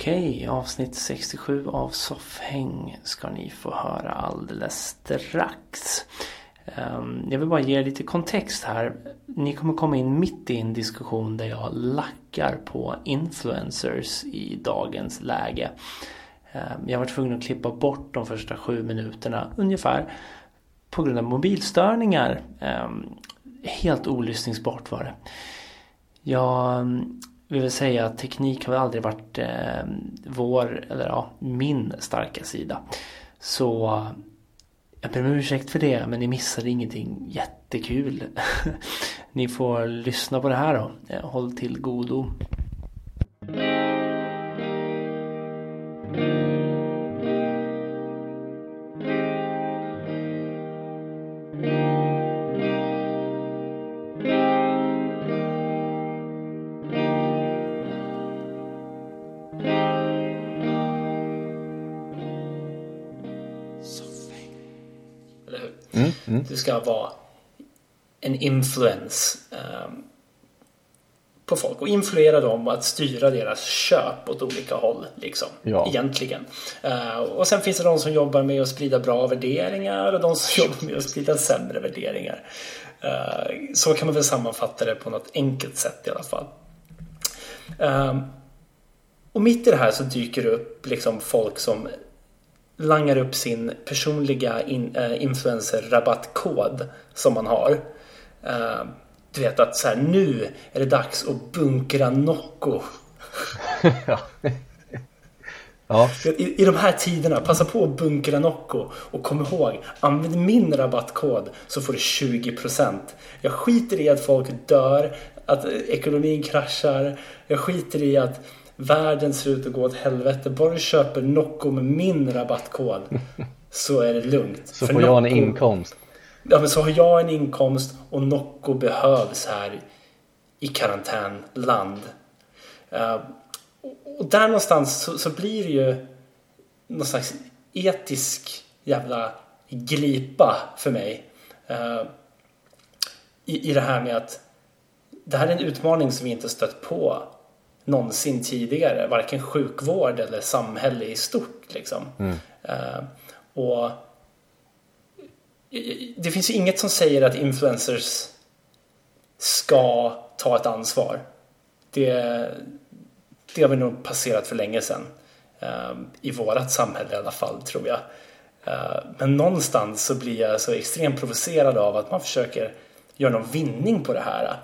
Okej, avsnitt 67 av Soffhäng ska ni få höra alldeles strax. Ehm, jag vill bara ge lite kontext här. Ni kommer komma in mitt i en diskussion där jag lackar på influencers i dagens läge. Ehm, jag var tvungen att klippa bort de första sju minuterna ungefär på grund av mobilstörningar. Ehm, helt olyssningsbart var det. Jag vill säga att teknik har aldrig varit eh, vår, eller ja, min starka sida. Så jag ber om ursäkt för det, men ni missade ingenting jättekul. ni får lyssna på det här då. Eh, håll till godo. Du ska vara en influens um, på folk och influera dem att styra deras köp åt olika håll. Liksom, ja. Egentligen. Uh, och sen finns det de som jobbar med att sprida bra värderingar och de som jobbar med att sprida sämre värderingar. Uh, så kan man väl sammanfatta det på något enkelt sätt i alla fall. Uh, och mitt i det här så dyker det upp liksom folk som langar upp sin personliga in, äh, influencer-rabattkod som man har. Uh, du vet att så här, nu är det dags att bunkra Nocco. ja. ja. I, I de här tiderna, passa på att bunkra Nocco och kom ihåg, använd min rabattkod så får du 20%. Jag skiter i att folk dör, att ekonomin kraschar. Jag skiter i att världen ser ut att gå åt helvete. Bara du köper Nocco med min rabattkod så är det lugnt. Så För får jag en inkomst. Ja men så har jag en inkomst och Nocco behövs här i karantänland. Uh, och där någonstans så, så, blir det ju någon slags etisk jävla glipa för mig. Uh, i, I det här med att det här är en utmaning som vi inte stött på någonsin tidigare. Varken sjukvård eller samhälle i stort. Liksom. Mm. Uh, och det finns ju inget som säger att influencers ska ta ett ansvar. Det, det har vi nog passerat för länge sedan. Uh, I vårat samhälle i alla fall tror jag. Uh, men någonstans så blir jag så extremt provocerad av att man försöker göra någon vinning på det här.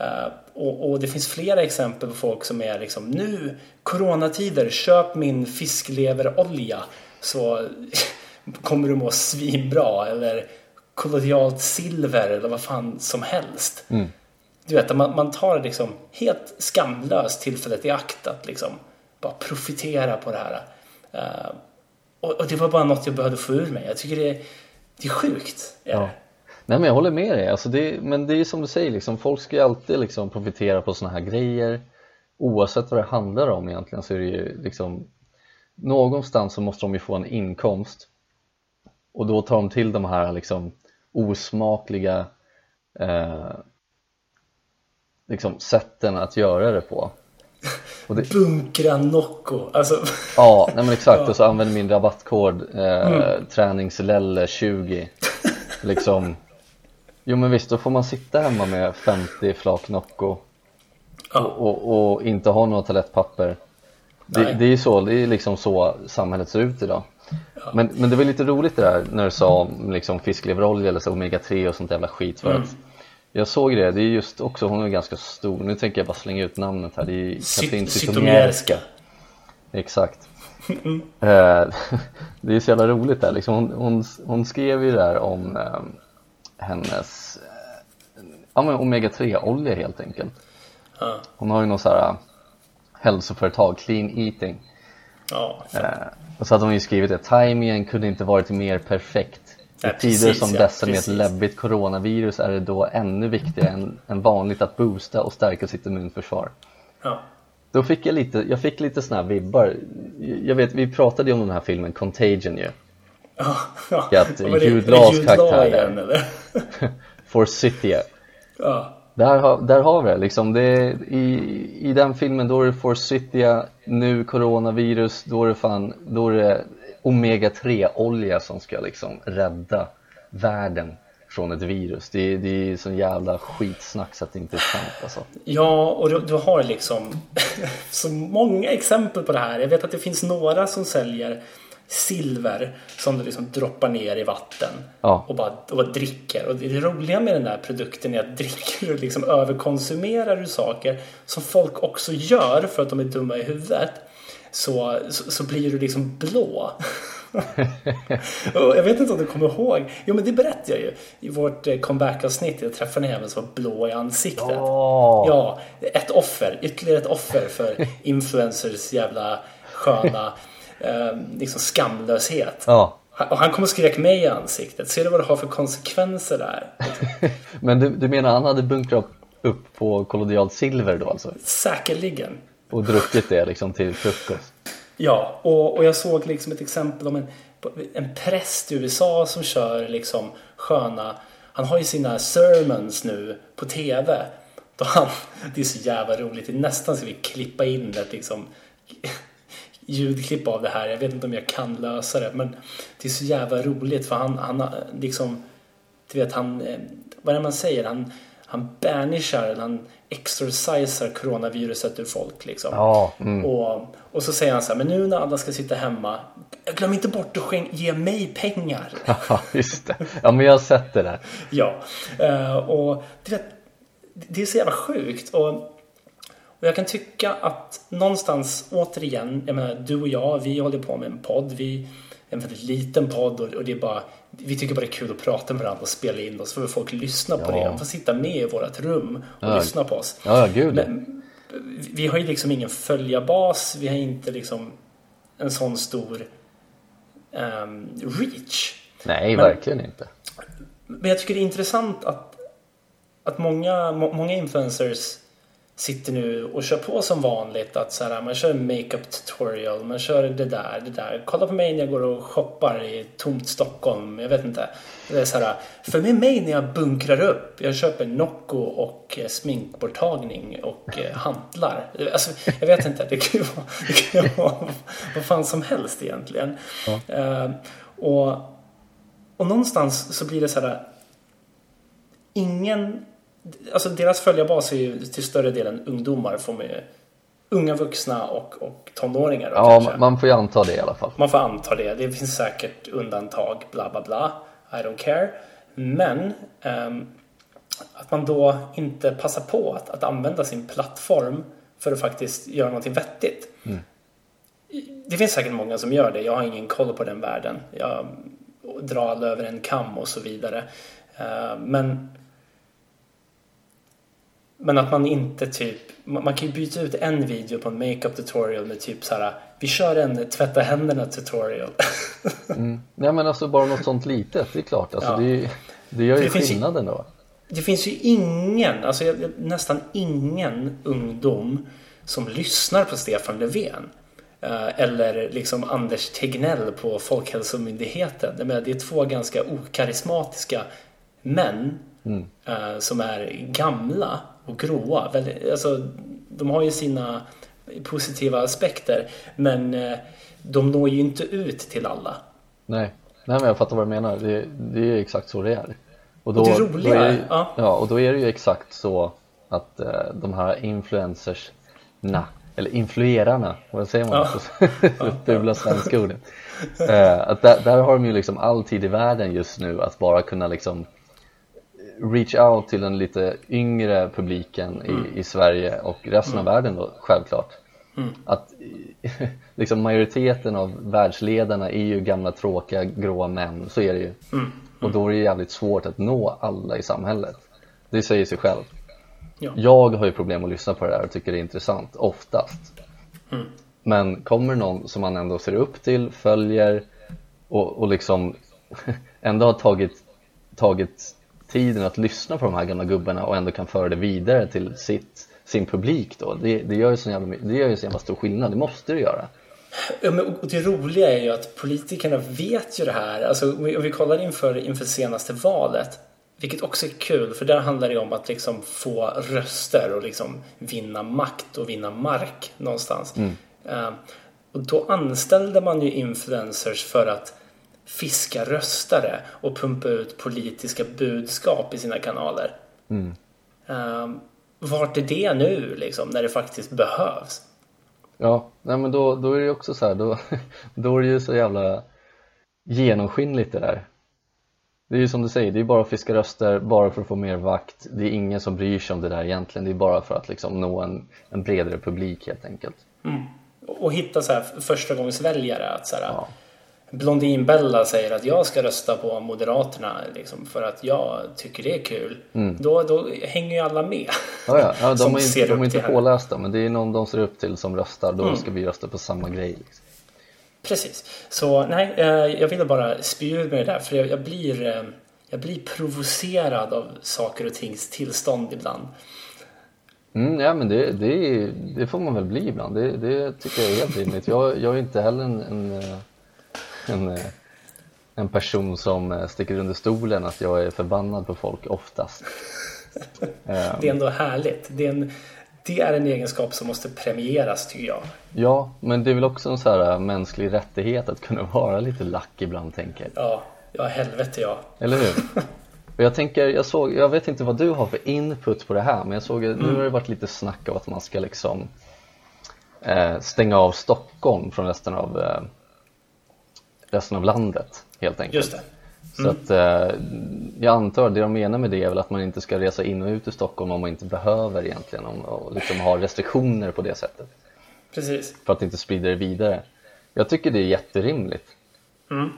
Uh, och, och, det finns flera exempel på folk som är liksom nu coronatider, köp min fiskleverolja så kommer du må svinbra eller kollodialt silver eller vad fan som helst. Mm. Du vet, man, man tar liksom helt skamlöst tillfället i akt att liksom bara profitera på det här. Uh, och, och, det var bara något jag behövde få ur mig. Jag tycker det, det är sjukt. Ja. Nej men jag håller med dig, alltså det, men det är som du säger, liksom, folk ska ju alltid liksom profitera på sådana här grejer. Oavsett vad det handlar om egentligen så är det ju liksom någonstans så måste de ju få en inkomst. Och då tar de till de här liksom osmakliga eh, liksom sätten att göra det på. Det... Bunkra Nocco. Alltså... Ja, nej men exakt. Ja. och så använder min rabattkod eh, mm. träningslelle 20 liksom Jo men visst, då får man sitta hemma med 50 flak Nocco ja. och, och, inte ha några toalettpapper det, det, är så, det är liksom så samhället ser ut idag ja. men, men det var lite roligt det där när du sa om liksom fiskleverolja eller så omega 3 och sånt jävla skit för mm. att jag såg det, det är just också, hon är ganska stor, nu tänker jag bara slänga ut namnet här, det är Katrin Zytomierska Exakt mm. Det är så jävla roligt där, liksom, hon, hon, hon skrev ju där om ehm, hennes eh, ja, men omega-3 olja helt enkelt. Ja. Hon har ju något så här eh, hälsoföretag, Clean Eating. Ja, eh, och så hade hon ju skrivit det, timingen kunde inte varit mer perfekt. I ja, tider precis, som dessa med ett läbbigt coronavirus är det då ännu viktigare än, än vanligt att boosta och stärka sitt immunförsvar. Då fick jag lite, jag fick lite såna här vibbar. Jag vet, vi pratade ju om den här filmen Contagion ju. Ja, ja. Att Jude Laws karaktär? Forsythia ja. Där har, där har vi det liksom. Det i, I den filmen då är det Forsythia, nu coronavirus, då är det fan, då är det omega-3 olja som ska liksom rädda världen från ett virus. Det, det är sån jävla skitsnack så att det inte är sant alltså. Ja, och du, du har liksom så många exempel på det här. Jag vet att det finns några som säljer silver som du liksom droppar ner i vatten ja. och, bara, och bara dricker. Och det roliga med den där produkten är att dricker du liksom överkonsumerar du saker som folk också gör för att de är dumma i huvudet så, så, så blir du liksom blå. jag vet inte om du kommer ihåg. Jo men det berättade jag ju i vårt eh, comeback-avsnitt. Jag träffade en jävel som var blå i ansiktet. Oh. Ja, ett offer. Ytterligare ett offer för influencers jävla sköna eh, liksom skamlöshet. Ja. Och han kom och skrek mig i ansiktet. Ser du vad det har för konsekvenser där? men du, du menar han hade bunkrat upp på kollodialt silver då alltså? Säkerligen. Och druckit det liksom till frukost? Ja, och, och jag såg liksom ett exempel om en, en präst i USA som kör liksom sköna han har ju sina sermons nu på tv. Då han, det är så jävla roligt. Nästan så vi klippa in ett liksom ljudklipp av det här. Jag vet inte om jag kan lösa det. Men det är så jävla roligt för han, han liksom, du vet han, eh, vad är det man säger? Han, han banishar, han exorcisar coronaviruset ur folk liksom. Ja, mm. och, och så säger han så här, men nu när alla ska sitta hemma, glöm inte bort att ge mig pengar. Ja, just det. Ja, men jag har sett det där. ja, uh, och du vet, det är så jävla sjukt. Och, och jag kan tycka att någonstans, återigen, jag menar du och jag, vi håller på med en podd. Vi, en väldigt liten podd och, och det är bara vi tycker bara det är kul att prata med varandra och spela in oss. Så får folk lyssna på det. De får sitta med i vårt rum och ja. lyssna på oss. Ja, gud. Men, vi har ju liksom ingen följarbas. Vi har inte liksom en sån stor um, reach. Nej, men, verkligen inte. Men jag tycker det är intressant att, att många, många influencers sitter nu och kör på som vanligt. Att så här, man kör makeup tutorial, man kör det där, det där. Kolla på mig när jag går och shoppar i tomt Stockholm. Jag vet inte. Det är så här, för med mig när jag bunkrar upp. Jag köper Nocco och eh, sminkborttagning och eh, hantlar. Alltså, jag vet inte. Det kan ju vara, det kan ju vara vad fan som helst egentligen. Ja. Uh, och, och någonstans så blir det så här. Ingen Alltså deras följarbas är ju till större delen ungdomar. Får med unga vuxna och, och tonåringar. Då, ja, kanske. man får ju anta det i alla fall. Man får anta det. Det finns säkert undantag, bla bla bla. I don't care. Men um, att man då inte passar på att, att använda sin plattform för att faktiskt göra någonting vettigt. Mm. Det finns säkert många som gör det. Jag har ingen koll på den världen. Jag drar över en kam och så vidare. Uh, men men att man inte typ, man kan ju byta ut en video på en makeup tutorial med typ så här, vi kör en tvätta händerna tutorial. mm. Nej men alltså bara något sånt litet, det är klart. Alltså, ja. det, det gör ju det skillnaden då. Det finns ju ingen, alltså nästan ingen ungdom som lyssnar på Stefan Löfven. Eh, eller liksom Anders Tegnell på Folkhälsomyndigheten. Det är två ganska okarismatiska män mm. Eh, som är gamla och gråa. Alltså, de har ju sina positiva aspekter men eh, de når ju inte ut till alla. Nej, Nej men jag fattar vad du menar. Det, det är exakt så det är. Och, då, och det roliga då är det, ja. ja. och då är det ju exakt så att eh, de här influencersna eller influerarna, vad säger man? Ja. Fula svenska ordet. Eh, att där, där, har de ju liksom all tid i världen just nu att bara kunna liksom reach out till den lite yngre publiken i, mm. i Sverige och resten mm. av världen då självklart. Mm. Att liksom majoriteten av världsledarna är ju gamla tråkiga gråa män, så är det ju. Mm. Och då är det jävligt svårt att nå alla i samhället. Det säger sig själv. Ja. Jag har ju problem att lyssna på det där och tycker det är intressant, oftast. Mm. Men kommer någon som man ändå ser upp till, följer och, och liksom ändå har tagit, tagit tiden att lyssna på de här gamla gubbarna och ändå kan föra det vidare till sitt, sin publik då. Det, det gör ju så jävla, det gör ju så jävla stor skillnad, det måste det göra. Ja, men, och det roliga är ju att politikerna vet ju det här. Alltså, om vi, om vi kollar inför, inför senaste valet. vilket också är kul för där handlar det om att liksom få röster och liksom vinna makt och vinna mark någonstans. Mm. Uh, och då anställde man ju influencers för att fiska röstare och pumpa ut politiska budskap i sina kanaler. Mm. Uh, vart är det nu liksom när det faktiskt behövs? Ja, nej men då, då är det också så här, då, då är det ju så jävla genomskinligt det där. Det är ju som du säger, det är bara att fiska röster, bara för att få mer vakt. Det är ingen som bryr sig om det där egentligen, det är bara för att liksom nå en, en bredare publik helt enkelt. Mm. Och hitta så här första gångs väljare att så här, ja. Blondinbella säger att jag ska rösta på Moderaterna liksom, för att jag tycker det är kul. Mm. Då, då hänger ju alla med. Ja, ja. ja de, är inte, de är inte pålästa men det är någon de ser upp till som röstar. Då mm. ska vi rösta på samma grej. Liksom. Precis. Så nej, eh, jag ville bara spy ur mig det där för jag, jag, blir, eh, jag blir provocerad av saker och tings tillstånd ibland. Mm, ja men det, det, det, får man väl bli ibland. Det, det tycker jag är helt rimligt. Jag, jag är inte heller en, en, en, en person som sticker under stolen att jag är förbannad på folk oftast. det är ändå härligt. Det är en, det är en egenskap som måste premieras tycker jag. Ja, men det är väl också en så här äh, mänsklig rättighet att kunna vara lite lack ibland tänker jag. Ja, ja helvete ja. Eller hur? Och jag tänker, jag såg, jag vet inte vad du har för input på det här men jag såg, mm. nu har det varit lite snack av att man ska liksom eh, stänga av Stockholm från resten av eh, resten av landet helt enkelt. Just det. Så att eh, jag antar det de menar med det är väl att man inte ska resa in och ut ur Stockholm om man inte behöver egentligen och liksom ha restriktioner på det sättet. Precis. För att inte sprida det vidare. Jag tycker det är jätterimligt. Mm.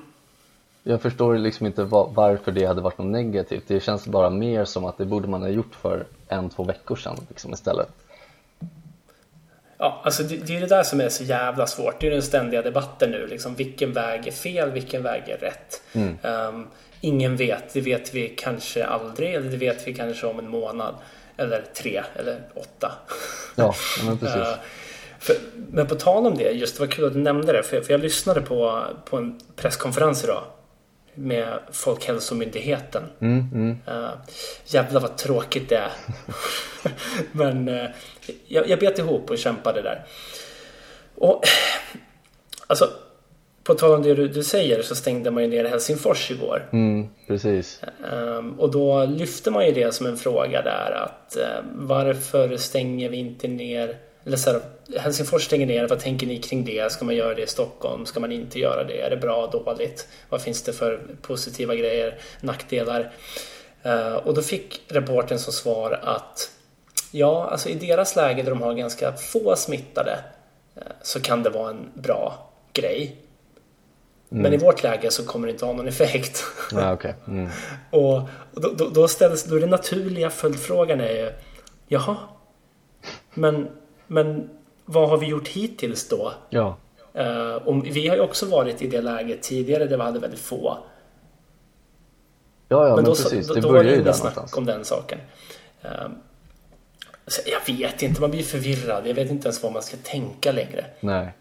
Jag förstår liksom inte varför det hade varit något negativt. Det känns bara mer som att det borde man ha gjort för en, två veckor sedan liksom istället. Ja, alltså det, det är det där som är så jävla svårt. Det är den ständiga debatten nu. Liksom, vilken väg är fel? Vilken väg är rätt? Mm. Um, ingen vet. Det vet vi kanske aldrig. Eller det vet vi kanske om en månad. Eller tre eller åtta. Ja, men precis. uh, för, men på tal om det, just det var kul att du nämnde det. För, jag, för jag lyssnade på, på en presskonferens idag med Folkhälsomyndigheten. Mm, mm. Uh, jävlar vad tråkigt det är. Men uh, jag, jag bet ihop och kämpade där. Och alltså, på tal om det du, du, säger så stängde man ju ner Helsingfors igår. Mm, precis. Um, och då lyfte man ju det som en fråga där att uh, varför stänger vi inte ner eller så här, Helsingfors stänger ner, vad tänker ni kring det? Ska man göra det i Stockholm? Ska man inte göra det? Är det bra, dåligt? Vad finns det för positiva grejer, nackdelar? Uh, och då fick reporten som svar att ja, alltså i deras läge där de har ganska få smittade uh, så kan det vara en bra grej. Mm. Men i vårt läge så kommer det inte ha någon effekt. Ja, okay. mm. och då, då, då ställs då den naturliga följdfrågan är ju Jaha, men men vad har vi gjort hittills då? Ja. Uh, och vi har ju också varit i det läget tidigare där vi hade väldigt få. Ja, ja, men, men då, precis. Då, det då var det inget snack om den saken. Uh, jag vet inte, man blir förvirrad. Jag vet inte ens vad man ska tänka längre. Nej.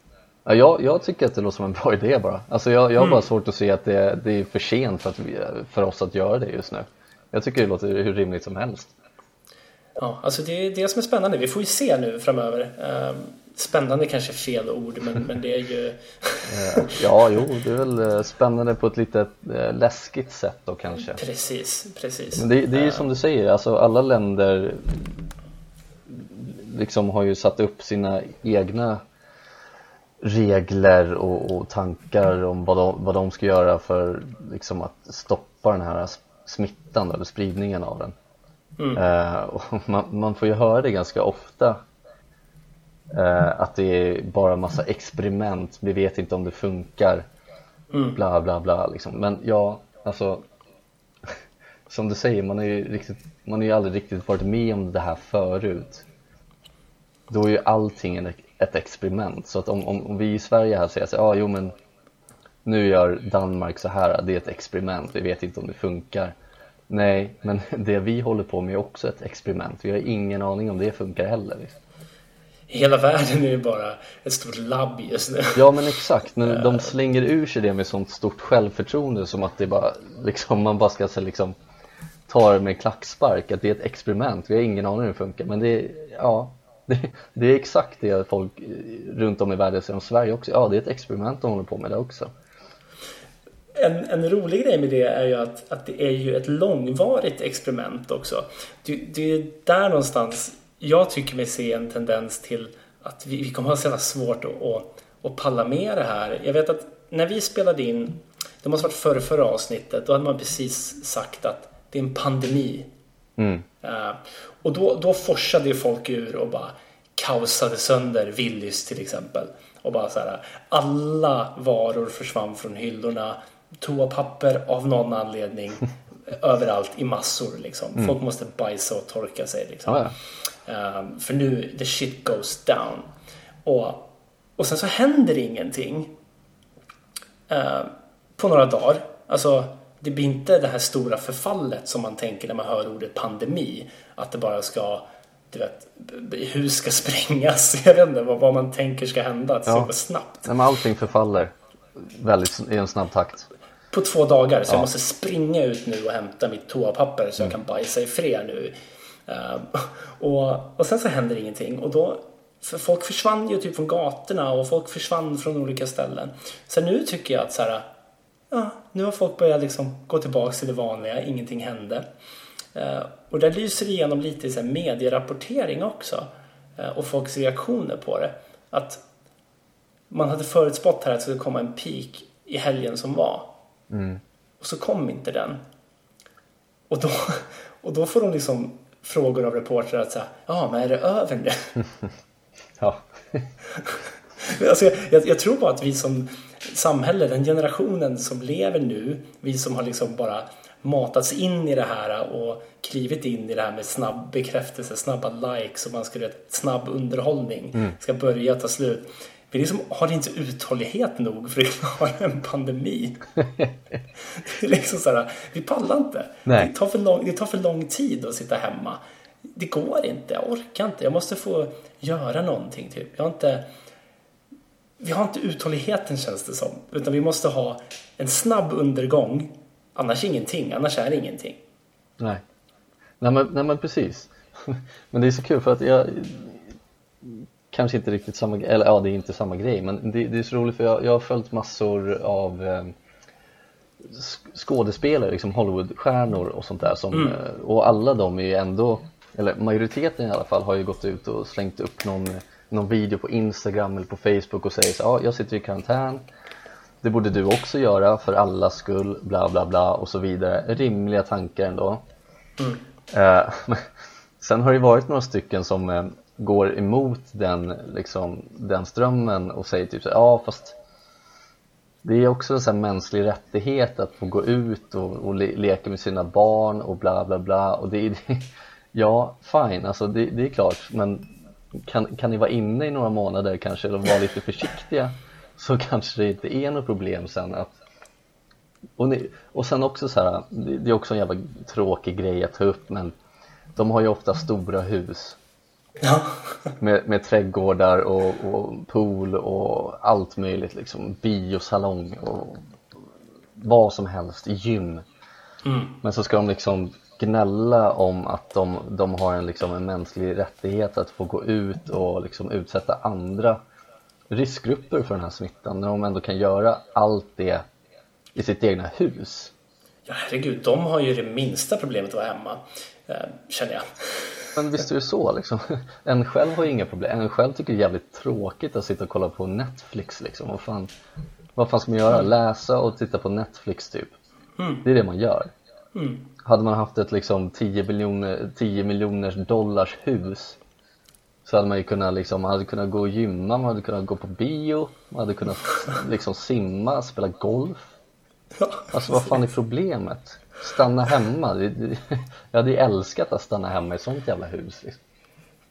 Ja, jag, jag tycker att det låter som en bra idé bara. Alltså jag, jag har mm. bara svårt att se att det, det är för sent för, att vi, för oss att göra det just nu. Jag tycker det låter hur rimligt som helst. Ja, alltså det är det som är spännande. Vi får ju se nu framöver. Ehm, spännande kanske är fel ord, men, men det är ju... Eh, ja, jo, det är väl eh, spännande på ett lite eh, läskigt sätt då kanske. Precis, precis. Men det, det är ju som du säger, alltså alla länder liksom har ju satt upp sina egna regler och, och tankar om vad de, vad de ska göra för liksom att stoppa den här smittan eller spridningen av den. Mm. Uh, man, man, får ju höra det ganska ofta uh, att det är bara massa experiment, vi vet inte om det funkar mm. bla bla bla liksom. Men ja, alltså som du säger, man har ju, riktigt, man har ju aldrig riktigt varit med om det här förut då är ju allting ett experiment så att om, om, om vi i Sverige här säger att ah, jo men nu gör Danmark så här, det är ett experiment, vi vet inte om det funkar Nej, men det vi håller på med är också ett experiment. Vi har ingen aning om det funkar heller. Liksom. Hela världen är ju bara ett stort labb just nu. Ja men exakt, men de slänger ur sig det med sånt stort självförtroende som att det bara, liksom, man bara ska liksom tar med klackspark att det är ett experiment, vi har ingen aning hur det funkar men det är, ja, det, det är exakt det folk runt om i världen säger om Sverige också, ja det är ett experiment de håller på med det också en, en rolig grej med det är ju att, att det är ju ett långvarigt experiment också. Det, det är där någonstans jag tycker mig se en tendens till att vi, vi kommer ha så svårt att, att, att palla med det här. Jag vet att när vi spelade in, det måste varit förra, förra avsnittet, då hade man precis sagt att det är en pandemi. Mm. Uh, och då, då forsade ju folk ur och bara kaosade sönder Willys till exempel. Och bara så här, alla varor försvann från hyllorna toapapper av någon anledning överallt i massor. Liksom. Mm. Folk måste bajsa och torka sig. Liksom. Ah, ja. um, för nu, the shit goes down. Och, och sen så händer ingenting uh, på några dagar. Alltså, det blir inte det här stora förfallet som man tänker när man hör ordet pandemi. Att det bara ska, du vet, hus ska sprängas. Jag vet inte vad, vad man tänker ska hända. Ska gå snabbt. men allting förfaller väldigt i en snabb takt på två dagar. Så ja. jag måste springa ut nu och hämta mitt toapapper så jag kan bajsa i fred nu. Uh, och, och sen så händer ingenting. Och då, för folk försvann ju typ från gatorna och folk försvann från olika ställen. Så nu tycker jag att så här, ja, nu har folk börjat liksom gå tillbaka till det vanliga, ingenting hände. Uh, och där lyser det igenom lite så här medierapportering också. Uh, och folks reaktioner på det. Att man hade förutspått här att det skulle komma en peak i helgen som var. Mm. Och så kom inte den. Och då, och då får de liksom frågor av reportrar att säga, ja men är det över nu? ja. alltså, jag, jag, tror bara att vi som samhälle, den generationen som lever nu, vi som har liksom bara matats in i det här och klivit in i det här med snabb bekräftelse, snabba likes och man ska göra snabb underhållning mm. ska börja ta slut vi liksom har inte uthållighet nog för att klara en pandemi. det är liksom så här, vi pallar inte. Det, tar för lång, det tar för lång tid att sitta hemma. Det går inte, jag orkar inte. Jag måste få göra någonting. Typ. Jag har inte, vi har inte uthålligheten känns det som. Utan vi måste ha en snabb undergång. Annars ingenting, annars är det ingenting. Nej, nej men, nej, men precis. men det är så kul för att jag kanske inte riktigt samma eller ja det är inte samma grej men det, det är så roligt för jag, jag har följt massor av eh, skådespelare, liksom Hollywoodstjärnor och sånt där som, mm. Eh, och alla de är ju ändå, eller majoriteten i alla fall har ju gått ut och slängt upp någon, någon video på Instagram eller på Facebook och säger så ja jag sitter i karantän det borde du också göra för allas skull, bla bla bla och så vidare. Rimliga tankar ändå. Mm. Eh, sen har det varit några stycken som eh, går emot den, liksom, den strömmen och säger typ så ja fast det är också en sån mänsklig rättighet att få gå ut och, och le leka med sina barn och bla bla bla. Och det är ja fine alltså det, det, är klart men kan, kan ni vara inne i några månader kanske eller vara lite försiktiga så kanske det inte är något problem sen att och, ni, och sen också så här, det är också en jävla tråkig grej att ta upp men de har ju ofta stora hus. Ja. Med, med trädgårdar och, och, pool och allt möjligt liksom. Biosalong och vad som helst, gym. Mm. Men så ska de liksom gnälla om att de, de har en, liksom, en mänsklig rättighet att få gå ut och liksom utsätta andra riskgrupper för den här smittan när de ändå kan göra allt det i sitt egna hus. Ja herregud, de har ju det minsta problemet att vara hemma, eh, känner jag. Men visst är det så liksom. En själv har ju inga problem. En själv tycker det är jävligt tråkigt att sitta och kolla på Netflix liksom. Vad fan, vad fan ska man göra? Läsa och titta på Netflix typ. Mm. Det är det man gör. Mm. Hade man haft ett liksom 10 miljoner, 10 miljoners dollars hus så hade man ju kunnat liksom, man hade kunnat gå och gymma, man hade kunnat gå på bio, man hade kunnat liksom simma, spela golf. Alltså vad fan är problemet? Stanna hemma. Jag hade ju älskat att stanna hemma i sånt jävla hus. Liksom.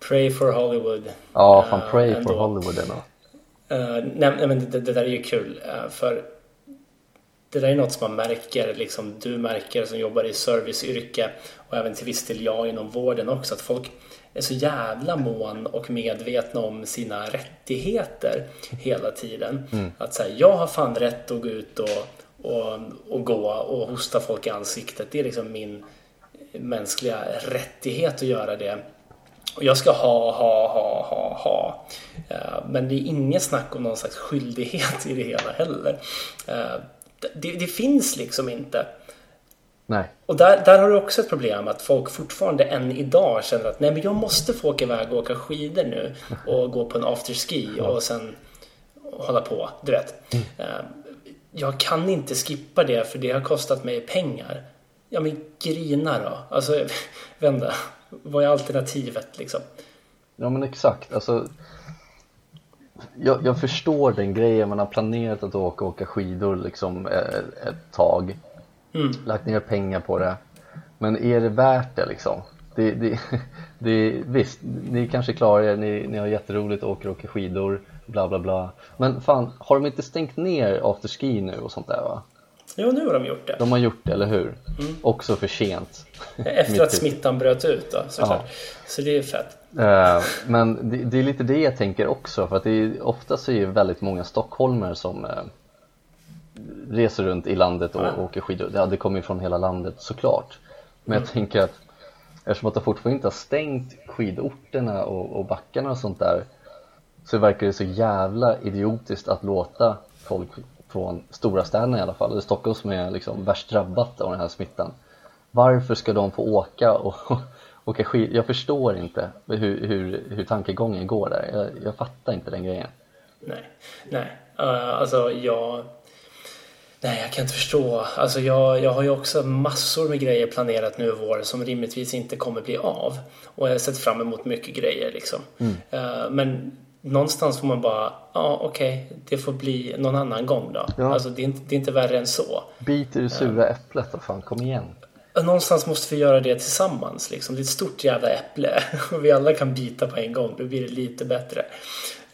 Pray for Hollywood. Ja, fan pray uh, for Hollywood ändå. Uh, nej, men det, det, där är ju kul. Uh, för det där är något som man märker, liksom du märker som jobbar i serviceyrke och även till viss del jag inom vården också, att folk är så jävla mån och medvetna om sina rättigheter hela tiden. Mm. Att säga, jag har fan rätt att gå ut och och, och gå och hosta folk i ansiktet. Det är liksom min, mänskliga rättighet att göra det. Och jag ska ha, ha, ha, ha, ha. Uh, men det är inget snack om någon slags skyldighet i det hela heller. Uh, det, det, finns liksom inte. Nej. Och där, där har du också ett problem att folk fortfarande än idag känner att nej men jag måste få åka iväg och åka skidor nu och gå på en afterski och sen hålla på, du vet. Jag kan inte skippa det för det har kostat mig pengar. Ja men grina då. Alltså, vända. Vad är alternativet liksom? Ja men exakt. Alltså, jag, jag förstår den grejen. Man har planerat att åka åka skidor liksom ett, ett tag. Mm. Lagt ner pengar på det. Men är det värt det liksom? Det, det, det, visst, ni kanske klarar er, ni, ni har jätteroligt åker och åker skidor, bla bla bla. Men fan, har de inte stängt ner afterski nu och sånt där va? Jo, nu har de gjort det. De har gjort det, eller hur? Mm. Också för sent. Efter att smittan bröt ut då, såklart. Ja. Så det är fett. Uh, men det, det, är lite det jag tänker också, för att det är, ofta så är det väldigt många stockholmare som uh, reser runt i landet och, och åker skidor. Ja, det kommer ju från hela landet såklart. Men mm. jag tänker att eftersom att de fortfarande inte har stängt skidorterna och, och backarna och sånt där så verkar det så jävla idiotiskt att låta folk från stora städerna i alla fall, eller Stockholm som är liksom värst drabbat av den här smittan. Varför ska de få åka och åka skid? Jag förstår inte hur, hur, hur tankegången går där. Jag, jag fattar inte den grejen. Nej, nej. Uh, alltså jag... Nej, jag kan inte förstå. Alltså jag, jag har ju också massor med grejer planerat nu i vår som rimligtvis inte kommer bli av. Och jag har sett fram emot mycket grejer liksom. Mm. Uh, men någonstans får man bara, ja okej, okay, det får bli någon annan gång då. Ja. Alltså det är, inte, det är inte värre än så. Bit i det sura uh, äpplet då, fan kom igen. Någonstans måste vi göra det tillsammans liksom. Det är ett stort jävla äpple och vi alla kan bita på en gång. Då blir det lite bättre.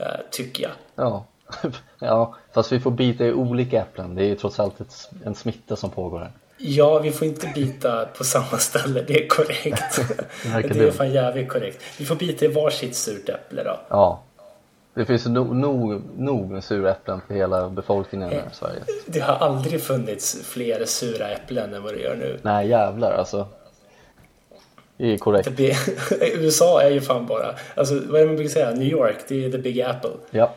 Uh, tycker jag. Ja. ja, fast vi får bita i olika äpplen. Det är ju trots allt ett, en smitta som pågår här. Ja, vi får inte bita på samma ställe. Det är korrekt. det, det är fan jävligt korrekt. Vi får bita i varsitt surt äpple då. Ja, det finns nog, nog, nog med sura äpplen för hela befolkningen i Sverige. Det har aldrig funnits fler sura äpplen än vad det gör nu. Nej jävlar alltså. Det är korrekt. USA är ju fan bara, alltså vad är det man brukar säga? New York, det är the big apple. Ja.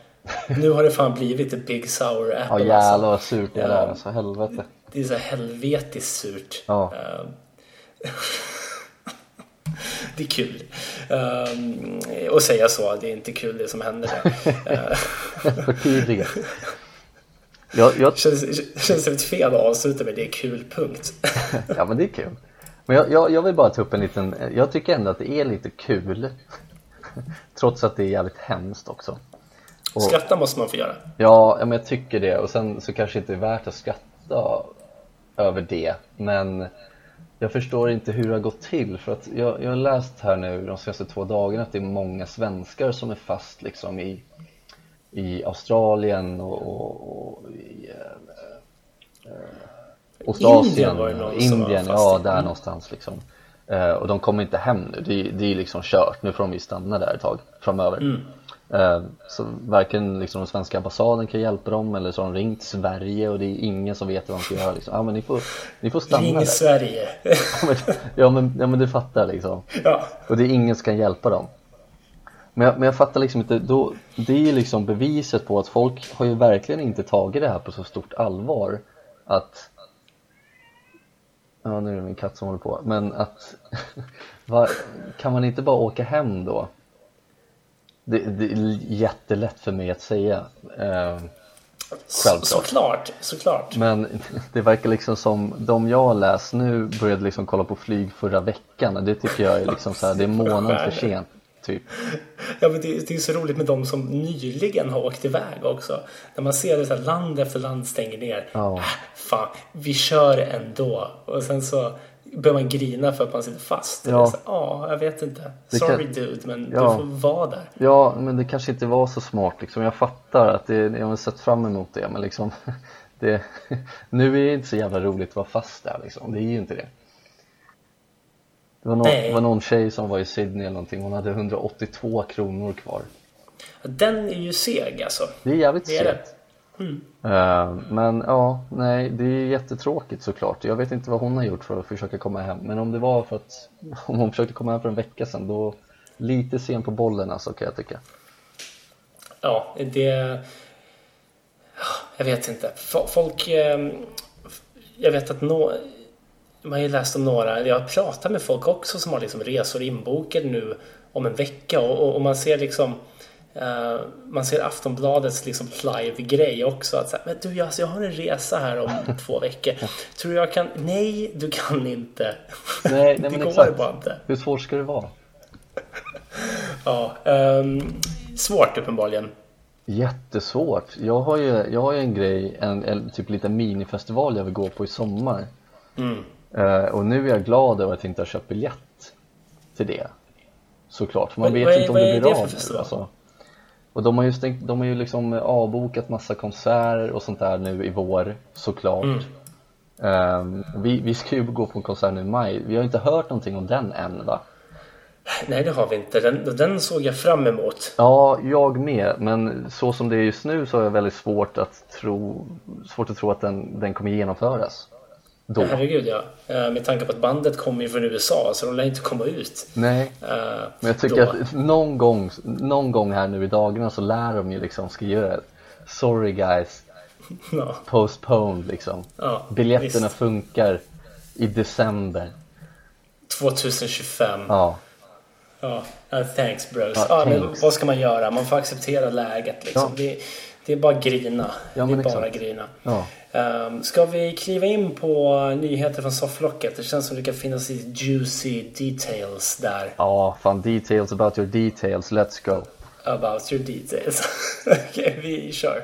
nu har det fan blivit the big sour apple. Ja jävlar alltså. vad surt det är alltså helvete. Det är så helvetiskt surt. Ja. Uh, det är kul. Um, och säga så, det är inte kul det som händer där. Förtydliga. jag, jag... Känns, känns det fel att avsluta med det är kul, punkt. ja men det är kul. Men jag, jag, jag, vill bara ta upp en liten, jag tycker ändå att det är lite kul. Trots att det är jävligt hemskt också. Och, skratta måste man få göra. Ja, men jag tycker det. Och sen så kanske det inte är värt att skratta över det. Men jag förstår inte hur det har gått till för att jag, jag har läst här nu de senaste två dagarna att det är många svenskar som är fast liksom i, i Australien och, och, och i äh, Ostasien, Indien, Indien ja där mm. någonstans liksom. Uh, och de kommer inte hem nu, det, det är liksom kört, nu får de ju stanna där ett tag framöver. Mm. Eh, så varken liksom den svenska ambassaden kan hjälpa dem eller så har de ringt Sverige och det är ingen som vet vad de ska göra liksom. Ja men ni får, ni får stanna Ring där. Sverige ja, men, ja, men, ja men du fattar liksom ja. Och det är ingen som kan hjälpa dem men jag, men jag fattar liksom inte, då, det är liksom beviset på att folk har ju verkligen inte tagit det här på så stort allvar att Ja nu är det min katt som håller på, men att var, kan man inte bara åka hem då? Det, det, är jättelätt för mig att säga eh, Självklart. Såklart, såklart. Men det verkar liksom som de jag har läst nu började liksom kolla på flyg förra veckan och det tycker jag är liksom så här, det är månad för sent. Typ. Ja men det, det är så roligt med de som nyligen har åkt iväg också. När man ser att land efter land stänger ner. Oh. Äh, fan, vi kör ändå. Och sen så börjar man grina för att man sitter fast. Ja, så, ah, jag vet inte. Sorry kan... dude, men ja. du får vara där. Ja, men det kanske inte var så smart liksom. Jag fattar att det, jag har sett fram emot det, men liksom det, nu är det inte så jävla roligt att vara fast där liksom. Det är ju inte det. Det var, någon, det var någon tjej som var i Sydney eller någonting. Hon hade 182 kronor kvar. Den är ju seg alltså. Det är jävligt segt. Mm. Men ja, nej det är jättetråkigt såklart. Jag vet inte vad hon har gjort för att försöka komma hem. Men om det var för att om hon försökte komma hem för en vecka sedan då lite sen på bollen alltså kan jag tycka. Ja, det... Jag vet inte. Folk... Ehm, jag vet att no... man har ju läst om några, jag har pratat med folk också som har liksom resor inbokade nu om en vecka och, och man ser liksom Uh, man ser Aftonbladets liksom live-grej också. Att så här, men du, alltså, jag har en resa här om två veckor. Tror jag kan? Nej, du kan inte. Nej, nej det går exakt. bara inte. Hur svårt ska det vara? ja, um, svårt uppenbarligen. Jättesvårt. Jag har ju, jag har ju en grej, en, en typ liten minifestival jag vill gå på i sommar. Mm. Uh, och nu är jag glad över att jag inte har köpt biljett till det. Såklart, man vet vad, inte om det blir av. Alltså. Och de har ju, stängt, de har ju liksom avbokat massa konserter och sånt där nu i vår såklart. Mm. Um, vi, vi ska ju gå på en konsert nu i maj. Vi har inte hört någonting om den än va? Nej det har vi inte. Den, den såg jag fram emot. Ja, jag med. Men så som det är just nu så har jag väldigt svårt att tro, svårt att tro att den, den kommer genomföras. Då. Herregud ja. Uh, med tanke på att bandet kommer ju från USA så de lär inte komma ut. Nej. Uh, men jag tycker då. att någon gång, någon gång här nu i dagarna så lär de ju liksom skriva Sorry guys. Ja. Postponed liksom. Ja, Biljetterna visst. funkar i december. 2025. Ja. Ja, uh, thanks bros. Ja, ah, thanks. Men vad ska man göra? Man får acceptera läget liksom. Ja. Det, det, är bara grina. Ja, det är bara grina. Ja. Um, ska vi kliva in på nyheter från sofflocket? Det känns som det kan finnas juicy details där. Ja, fan details about your details. Let's go. About your details. Okej, okay, vi kör.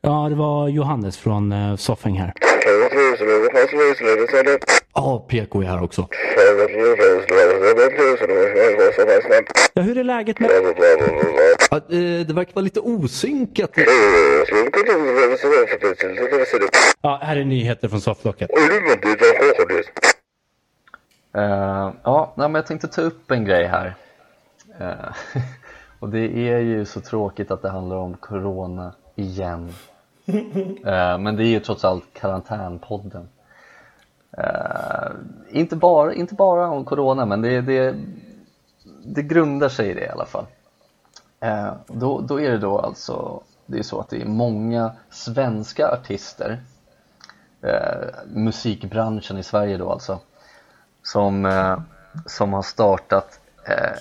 Ja, det var Johannes från uh, Soffing här. Ja, PK är här också. Ja, hur är läget med... Ja, eh, det verkar vara lite osynkat. Ja, här är nyheter från sofflocket. Uh, ja, men jag tänkte ta upp en grej här. Uh, och det är ju så tråkigt att det handlar om Corona igen. Uh, men det är ju trots allt karantänpodden. Uh, inte, bara, inte bara om Corona men det, det, det grundar sig i det i alla fall. Uh, då, då är det då alltså det är så att det är många svenska artister musikbranschen i Sverige då alltså som, som har startat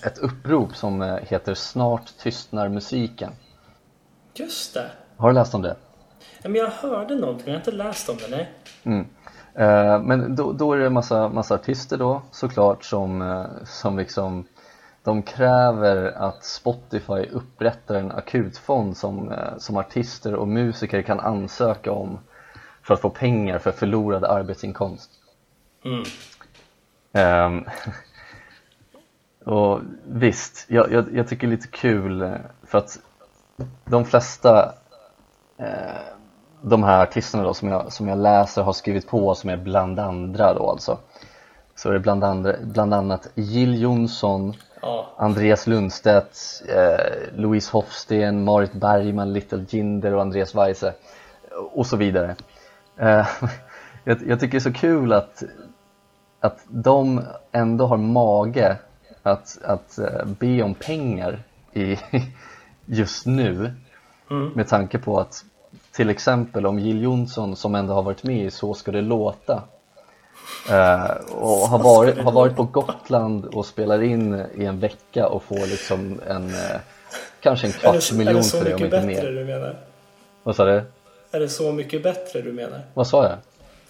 ett upprop som heter Snart tystnar musiken. Just det. Har du läst om det? Men jag hörde någonting, jag har inte läst om det, nej. Mm. Eh, men då, då, är det massa, massa artister då såklart som, eh, som liksom de kräver att Spotify upprättar en akutfond som, eh, som artister och musiker kan ansöka om för att få pengar för förlorad arbetsinkomst. Mm. Um, och visst, jag, jag, jag, tycker det är lite kul för att de flesta eh, de här artisterna då som jag, som jag läser har skrivit på som är bland andra då alltså så är det bland, andra, bland annat Jill Johnson, ja. Andreas Lundstedt, eh, Louise Hofsten, Marit Bergman, Little Jinder och Andreas Weise och så vidare eh, jag, jag, tycker det är så kul att, att de ändå har mage att, att eh, be om pengar i, just nu mm. med tanke på att till exempel om Jill Johnson som ändå har varit med i Så ska det låta eh, och har varit, har varit på Gotland och spelar in i en vecka och får liksom en eh, kanske en kvarts miljon för det om inte mer. Du menar? Vad sa du? Är det så mycket bättre du menar? Vad sa jag?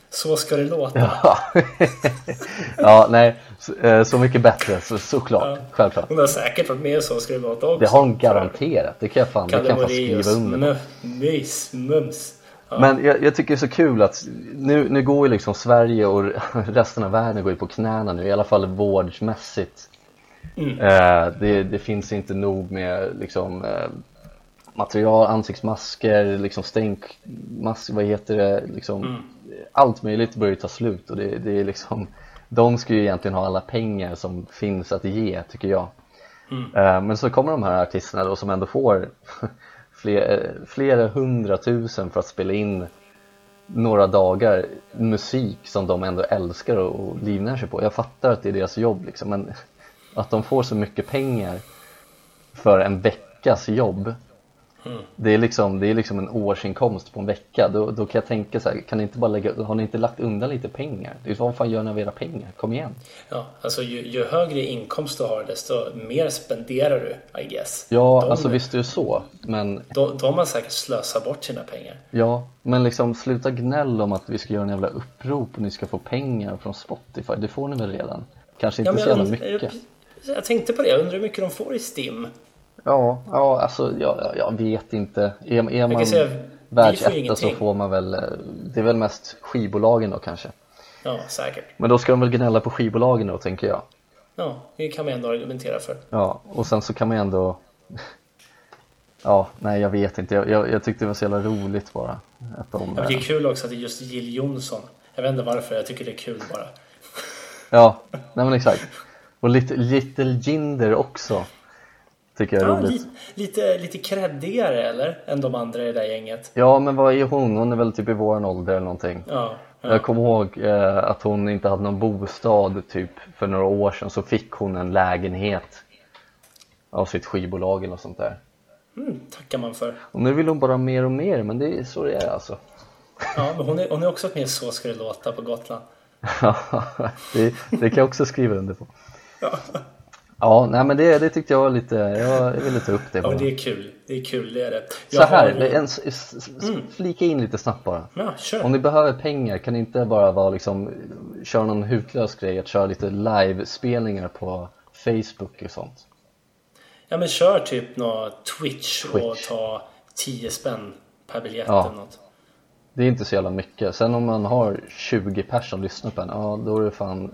Så ska det låta. Ja, ja nej, så, eh, så, mycket bättre så, såklart, ja. självklart. Hon har säkert varit med i Så ska det låta också. Det har hon garanterat, det kan jag fan, det kan jag fan skriva under Mys, mums. Ja. Men jag, jag, tycker det är så kul att nu, nu går ju liksom Sverige och resten av världen går ju på knäna nu, i alla fall vårdsmässigt. Mm. Eh, det, det, finns inte nog med liksom eh, material, ansiktsmasker, liksom stänkmasker, vad heter det, liksom mm allt möjligt börjar ta slut och det, det är liksom de ska ju egentligen ha alla pengar som finns att ge tycker jag mm. uh, men så kommer de här artisterna då som ändå får fler, flera hundratusen för att spela in några dagar musik som de ändå älskar och livnär sig på. Jag fattar att det är deras jobb liksom, men att de får så mycket pengar för en veckas jobb Mm. Det, är liksom, det är liksom en årsinkomst på en vecka. Då, då kan jag tänka så här, kan ni inte bara lägga, har ni inte lagt undan lite pengar? Vad fan gör ni av era pengar? Kom igen! Ja, alltså ju, ju högre inkomst du har desto mer spenderar du, I guess. Ja, de, alltså visst är det så, men... Då, då har man säkert slösat bort sina pengar. Ja, men liksom sluta gnäll om att vi ska göra en jävla upprop och ni ska få pengar från Spotify. Det får ni väl redan? Kanske inte ja, så jävla mycket. Jag, jag tänkte på det, jag undrar hur mycket de får i STIM. Ja, ja alltså jag, jag vet inte. Är, är man världsetta så får man väl, eh, det är väl mest skivbolagen då kanske. Ja, säkert. Men då ska de väl gnälla på skivbolagen då, tänker jag. Ja, det kan man ändå argumentera för. Ja, och sen så kan man ändå Ja, nej jag vet inte. Jag, jag, jag tyckte det var så jävla roligt bara. Att de, ja, det är kul också att det är just Jill Johnson. Jag vet inte varför, jag tycker det är kul bara. Ja, nej men exakt. Och Little, Little Jinder också. Tycker jag är ja, roligt. Lite, lite kreddigare eller? Än de andra i det där gänget. Ja, men vad är hon? Hon är väl typ i våran ålder eller någonting. Ja, ja. Jag kommer ihåg eh, att hon inte hade någon bostad typ för några år sedan så fick hon en lägenhet av sitt skivbolag eller något sånt där. Mm, tackar man för. Och nu vill hon bara mer och mer, men det är så det är alltså. Ja, men hon är, hon är också med Så ska det låta på Gotland. Det, det kan jag också skriva under på. Ja. Ja, nej men det, det tyckte jag var lite, jag ville ta upp det bara. Ja, det är kul, det är kul, det är det. Jag så här, har... en, mm. flika in lite snabbt bara. Ja, kör. Om ni behöver pengar kan ni inte bara vara liksom, köra någon hutlös grej, att köra lite live-spelningar på Facebook och sånt. Ja men kör typ något Twitch, Twitch. och ta 10 spänn per biljett ja. eller något. Det är inte så jävla mycket. Sen om man har 20 personer som lyssnar på en, ja då är det fan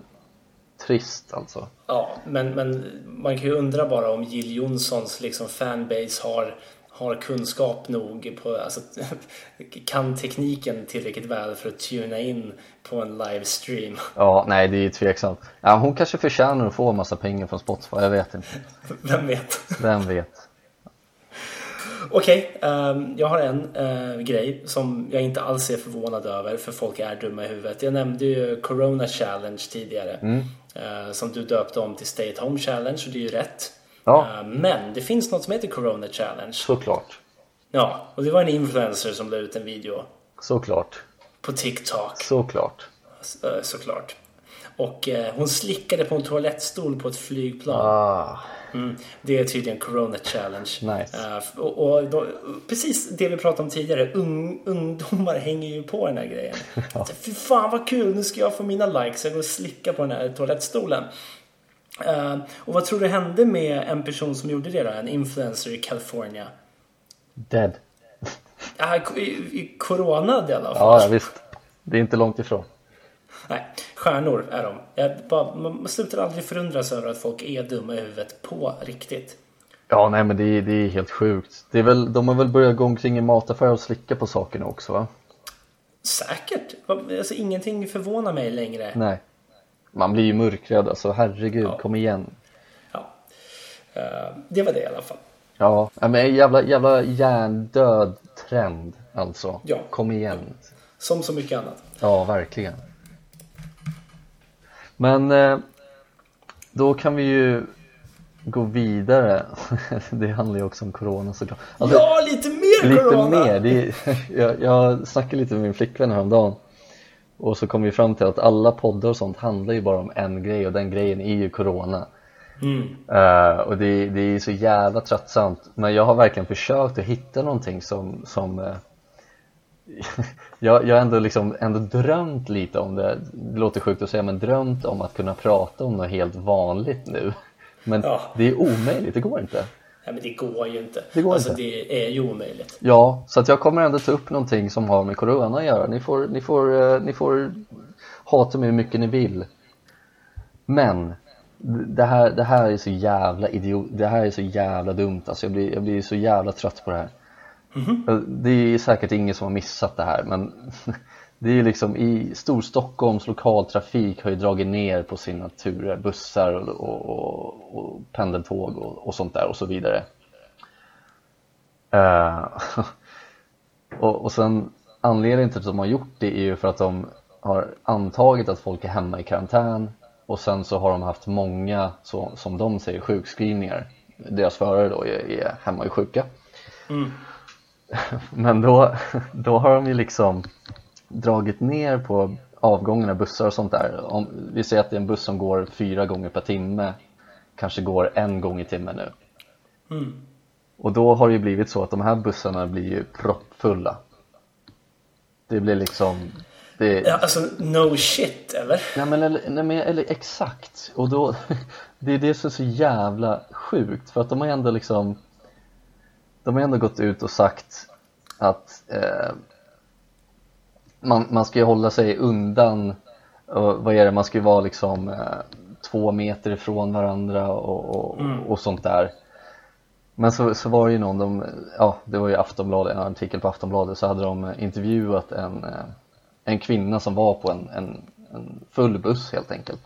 trist alltså. Ja, men, men man kan ju undra bara om Jill Johnsons liksom fanbase har, har kunskap nog på, alltså, kan tekniken tillräckligt väl för att tuna in på en livestream. Ja, nej det är ju tveksamt. Ja, hon kanske förtjänar att få en massa pengar från Spotify, jag vet inte. Vem vet? Vem vet? Okej, okay, um, ehm, jag har en uh, grej som jag inte alls är förvånad över för folk är dumma i huvudet. Jag nämnde ju Corona Challenge tidigare. Mm. Uh, som du döpte om till Stay at Home Challenge och det är ju rätt. Ja. Uh, men det finns något som heter Corona Challenge. Såklart. Ja, och det var en influencer som la ut en video. Såklart. På TikTok. Såklart. såklart. Och hon slickade på en toalettstol på ett flygplan. Ah. Mm, det är tydligen Corona Challenge. Nice. Uh, och, och då, precis det vi pratade om tidigare. Un, ungdomar hänger ju på den här grejen. ja. Fy fan vad kul, nu ska jag få mina likes. Jag går och slickar på den här toalettstolen. Uh, och vad tror du hände med en person som gjorde det då? En influencer i California? Dead. Uh, i, i coronad i alla fall. Ja, visst. Det är inte långt ifrån. Nej, stjärnor är de. Jag bara, man slutar aldrig förundras över att folk är dumma i huvudet på riktigt. Ja, nej men det är, det är helt sjukt. Det är väl, de har väl börjat gå omkring i mataffärer och slicka på sakerna också va? Säkert. Alltså, ingenting förvånar mig längre. Nej. Man blir ju mörkrädd alltså, herregud, ja. kom igen. Ja. Uh, det var det i alla fall. Ja, men jävla, jävla hjärndöd trend alltså. Ja. Kom igen. Som så mycket annat. Ja, verkligen. Men eh, då kan vi ju gå vidare. Det handlar ju också om corona såklart. Alltså, ja, lite mer lite corona! Mer. Det är, jag, jag snackade lite med min flickvän häromdagen och så kom vi fram till att alla poddar och sånt handlar ju bara om en grej och den grejen är ju corona. Mm. Uh, och det, det är så jävla tröttsamt men jag har verkligen försökt att hitta någonting som, som uh, jag, jag har ändå, liksom, ändå drömt lite om det, det låter sjukt att säga, men drömt om att kunna prata om något helt vanligt nu. Men ja. det är omöjligt, det går inte. Nej men det går ju inte. Det går alltså inte. det är ju omöjligt. Ja, så att jag kommer ändå ta upp någonting som har med corona att göra. Ni får, ni får, eh, ni får hata mig hur mycket ni vill. Men det här, det här är så jävla idiot, det här är så jävla dumt alltså. Jag blir, jag blir så jävla trött på det här. Mm-hmm. Det är säkert ingen som har missat det här men det är liksom i Storstockholms lokaltrafik har ju dragit ner på sina turer, bussar och, och, och pendeltåg och, och, sånt där och så vidare. Uh, och, och sen anledningen till att de har gjort det är ju för att de har antagit att folk är hemma i karantän och sen så har de haft många, så, som de säger, sjukskrivningar. Deras förare då är, är hemma och sjuka. Mm. Men då, då har de ju liksom dragit ner på avgångarna, bussar och sånt där. Om vi säger att det är en buss som går fyra gånger per timme, kanske går en gång i timmen nu. Mm. Och då har det ju blivit så att de här bussarna blir ju proppfulla. Det blir liksom det... Ja, alltså no shit eller? Nej men, eller, nej, men eller exakt och då Det är det som är så jävla sjukt för att de har ändå liksom De har ändå gått ut och sagt att eh, man, man ska ju hålla sig undan och vad är det, man ska ju vara liksom eh, två meter ifrån varandra och, och, mm. och sånt där men så, så var det ju någon, de, ja det var ju Aftonbladet, en artikel på Aftonbladet så hade de intervjuat en, eh, en kvinna som var på en, en, en full buss helt enkelt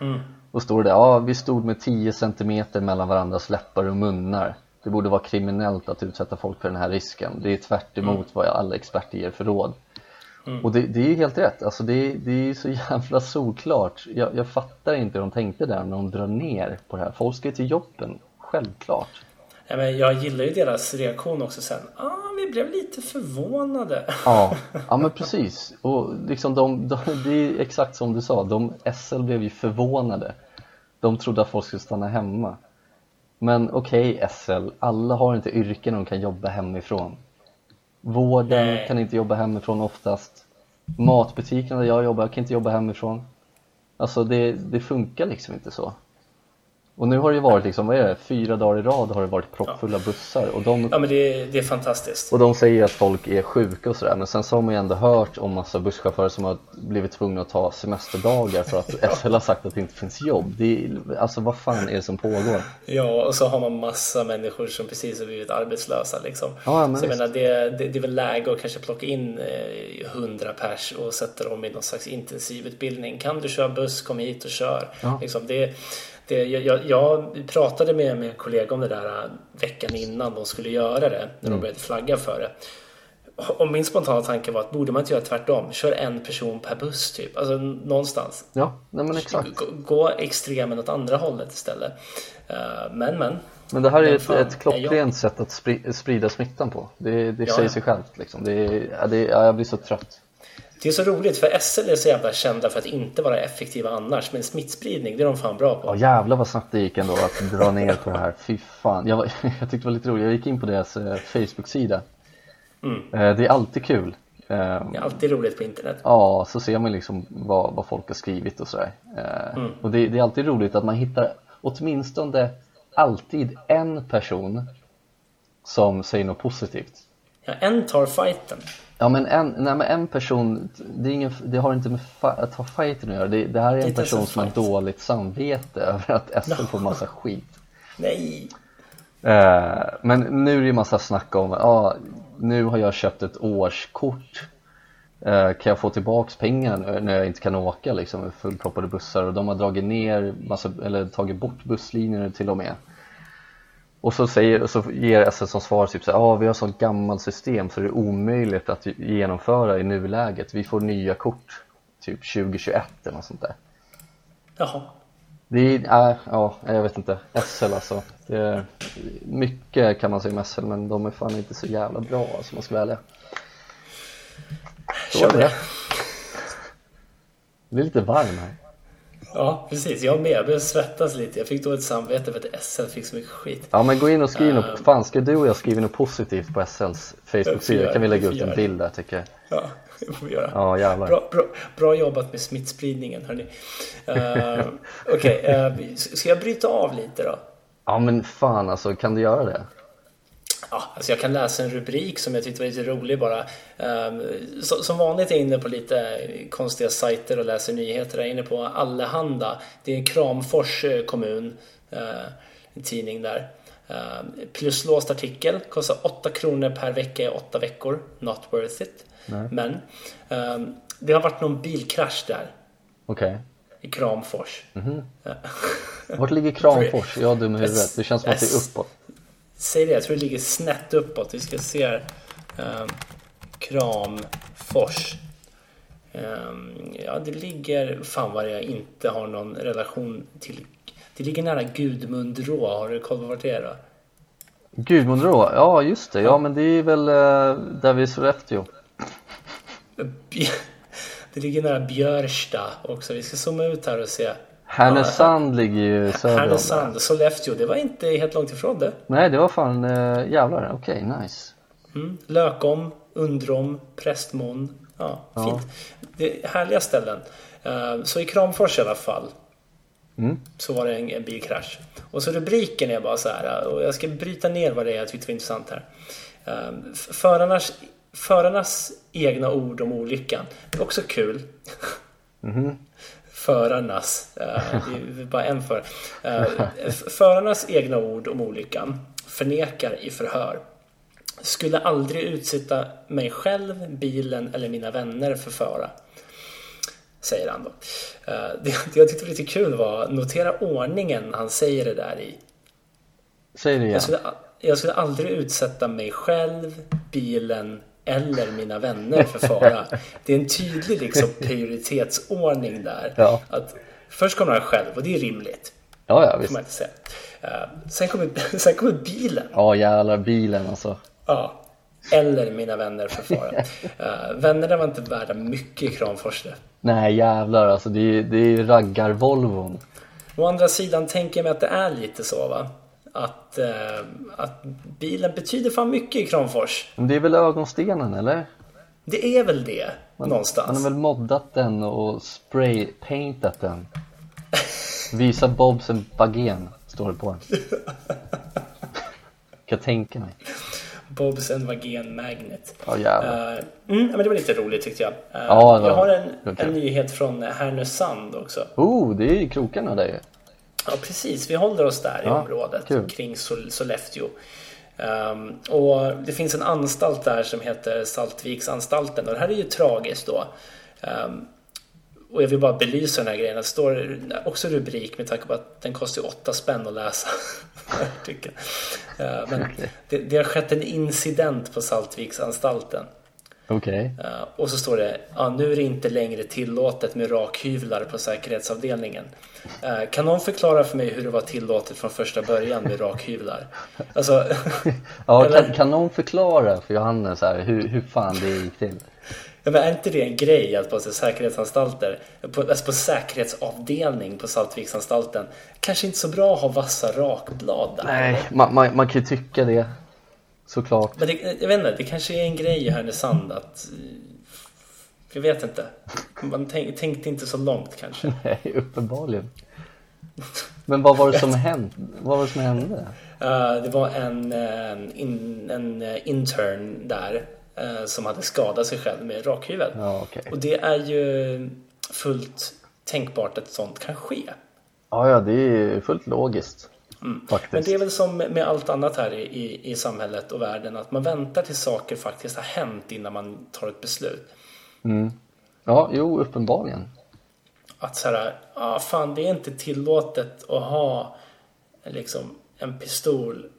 mm. och står det, ja vi stod med 10 centimeter mellan varandras läppar och munnar det borde vara kriminellt att utsätta folk för den här risken det är tvärt emot mm. vad alla experter ger för råd mm. och det, det är ju helt rätt, alltså det, det är så jävla solklart jag, jag fattar inte hur de tänkte där när de drar ner på det här folk ska ju till jobben, självklart Ja, men jag gillar ju deras reaktion också sen. Ah, vi blev lite förvånade. Ja, ja men precis. Och liksom de, de, det är exakt som du sa. De, SL blev ju förvånade. De trodde att folk skulle stanna hemma. Men okej okay, SL, alla har inte yrken de kan jobba hemifrån. Vården Nej. kan inte jobba hemifrån oftast. Matbutiken där jag jobbar kan inte jobba hemifrån. Alltså det, det funkar liksom inte så. Och nu har det ju varit liksom, vad är det, fyra dagar i rad har det varit proppfulla ja. bussar och de, Ja men det, det är fantastiskt Och de säger att folk är sjuka och sådär men sen så har man ju ändå hört om massa busschaufförer som har blivit tvungna att ta semesterdagar för att ja. SL har sagt att det inte finns jobb det är, Alltså vad fan är det som pågår? Ja och så har man massa människor som precis har blivit arbetslösa liksom ja, men Så jag menar det, det, det är väl läge att kanske plocka in eh, hundra pers och sätta dem i någon slags intensivutbildning Kan du köra buss, kom hit och kör ja. liksom, det det, jag, jag, pratade med, med en kollega om det där äh, veckan innan de skulle göra det, när mm. de började flagga för det. Och min spontana tanke var att borde man inte göra tvärtom? Kör en person per buss typ, alltså någonstans. Ja, men exakt. Gå, gå extremen åt andra hållet istället. Uh, men men. Men det här är ett, ett klockrent sätt att sprida smittan på. Det, det ja, säger sig självt liksom. Det, det, jag blir så trött. Det är så roligt för SL är så jävla kända för att inte vara effektiva annars men smittspridning det är de fan bra på. Ja jävlar vad snabbt det gick ändå att dra ner på det här. Fy fan. Jag, var, jag tyckte det var lite roligt. Jag gick in på deras eh, Facebook-sida. Mm. Eh, det är alltid kul. Eh, det är alltid roligt på internet. Ja, så ser man liksom vad, vad folk har skrivit och sådär. Mm. Och det, det är alltid roligt att man hittar åtminstone alltid en person som säger något positivt. Ja, en tar fighten. Ja men en, nej, men en person, det, ingen, det har inte med att ta fighten att göra. Det, det här är en person som har dåligt samvete över att SM no. får massa skit. Nej! Eh, men nu är det ju massa snack om, ja ah, nu har jag köpt ett årskort. Eh, kan jag få tillbaks pengar när jag inte kan åka liksom med fullproppade bussar och de har dragit ner massa, eller tagit bort busslinjer till och med. Och så, säger, så ger SS som svar typ så ja ah, vi har sånt gammalt system så det är omöjligt att genomföra i nuläget. Vi får nya kort typ 2021 eller något sånt där. Jaha. Det är, äh, ja, jag vet inte. SL alltså. Det är, mycket kan man säga om SL men de är fan inte så jävla bra alltså, man ska välja. Så är det. Det är lite varm här. Ja, precis. Jag med. Jag började svettas lite. Jag fick dåligt samvete för att SL fick så mycket skit. Ja, men gå in och skriv uh, något. Fan, ska du och jag skriva något positivt på SLs Facebook-sida? kan vi lägga ut en bild där tycker jag. Ja, det får vi göra. Ja, jävlar. Bra, bra, bra jobbat med smittspridningen, hörni. Uh, Okej, okay, uh, eh, ska jag bryta av lite då? Ja, men fan alltså, kan du göra det? Ja, alltså jag kan läsa en rubrik som jag tyckte var lite rolig bara. Så, som vanligt är jag inne på lite konstiga sajter och läser nyheter. Jag är inne på Allehanda. Det är en Kramfors eh, kommun, uh, en tidning där. Uh, pluslåst artikel, kostar 8 kronor per vecka i 8 veckor. Not worth it. Nej. Men um, det har varit någon bilkrasch där. Okej. Okay. I Kramfors. Mm -hmm. Vart ligger Kramfors? Jag är dum i huvudet. Det känns som att det är uppåt säg det, jag tror det ligger snett uppåt. Vi ska se här. Uh, Kramfors. Um, ja, det ligger, fan vad jag inte har någon relation till. Det ligger nära Gudmundrå, har du koll på vart det är då? Gudmundrå, ja just det, ja, ja men det är väl uh, där vid Sollefteå. Det ligger nära Björsta också. Vi ska zooma ut här och se. Härnösand ligger ju söder Härnösand, Sollefteå. Det var inte helt långt ifrån det. Nej, det var fan äh, jävlar. Okej, okay, nice. Mm. Lökom, Undrom, Prästmån. Ja, ja, fint. Det är härliga ställen. Uh, så i Kramfors i alla fall. Mm. Så var det en, en bilkrasch. Och så rubriken är bara så här. Och jag ska bryta ner vad det är jag tyckte var intressant här. Uh, förarnas förarnas egna ord om olyckan. Det är också kul. Mm. Förarnas. Är bara en för. Uh, förarnas egna ord om olyckan förnekar i förhör. Skulle aldrig utsätta mig själv, bilen eller mina vänner för fara. Säger han då. Uh, det, det jag tyckte var lite kul var notera ordningen han säger det där i. Säg det igen. Jag skulle, jag skulle aldrig utsätta mig själv, bilen eller mina vänner för fara. Det är en tydlig liksom, prioritetsordning där. Ja. Att först kommer han själv och det är rimligt. Ja, ja, visst. Man inte säga. Uh, sen, kommer, sen kommer bilen. Ja, jävlar bilen alltså. Ja. Eller mina vänner för fara. Uh, vännerna var inte värda mycket i Kramfors. Nej jävlar alltså, det är, det är raggar-Volvon. Å andra sidan tänker jag mig att det är lite så va att, eh, att bilen betyder fan mycket i Kramfors. Men det är väl ögonstenen eller? Det är väl det man, någonstans. Man har väl moddat den och spraypaintat den. Visa Bobs en bagen står det på den. kan tänka mig. Bobs en Wagen Magnet. Ja, jävlar. Uh, mm, men det var lite roligt tyckte jag. Ja, jag har en, okay. en nyhet från Härnösand också. Oh, det är ju krokarna där ju. Ja, precis. Vi håller oss där i ja, området kul. kring Sollefteå. Um, och det finns en anstalt där som heter Saltviksanstalten och det här är ju tragiskt då. Um, och jag vill bara belysa den här grejen. Det står också rubrik med tanke på att den kostar 8 spänn att läsa. uh, men det, det har skett en incident på Saltviksanstalten. Okay. Uh, och så står det, ja, nu är det inte längre tillåtet med rakhyvlar på säkerhetsavdelningen. Uh, kan någon förklara för mig hur det var tillåtet från första början med rakhyvlar? Alltså, ja, kan, kan någon förklara för Johannes här, hur, hur fan det gick till? Ja, men är inte det en grej att på säkerhetsanstalter, på, alltså på säkerhetsavdelning på Saltviksanstalten, kanske inte så bra att ha vassa rakblad där? Nej, man, man, man kan ju tycka det. Såklart. Men det, jag vet inte, det kanske är en grej i Härnösand att... Jag vet inte. Man tänk, tänkte inte så långt kanske. Nej, uppenbarligen. Men vad var det som hände? Vad var det som hände? Uh, det var en, en, eh, in, en eh, intern där uh, som hade skadat sig själv med rakhyvel. Ja, okay. Och det är ju fullt tänkbart att sånt kan ske. Ja, ja, det är fullt logiskt. Mm. Men det är väl som med allt annat här i, i, i, samhället och världen att man väntar till saker faktiskt har hänt innan man tar ett beslut. Mm. Ja, jo, uppenbarligen. Att så här, ah, fan det är inte tillåtet att ha liksom en pistol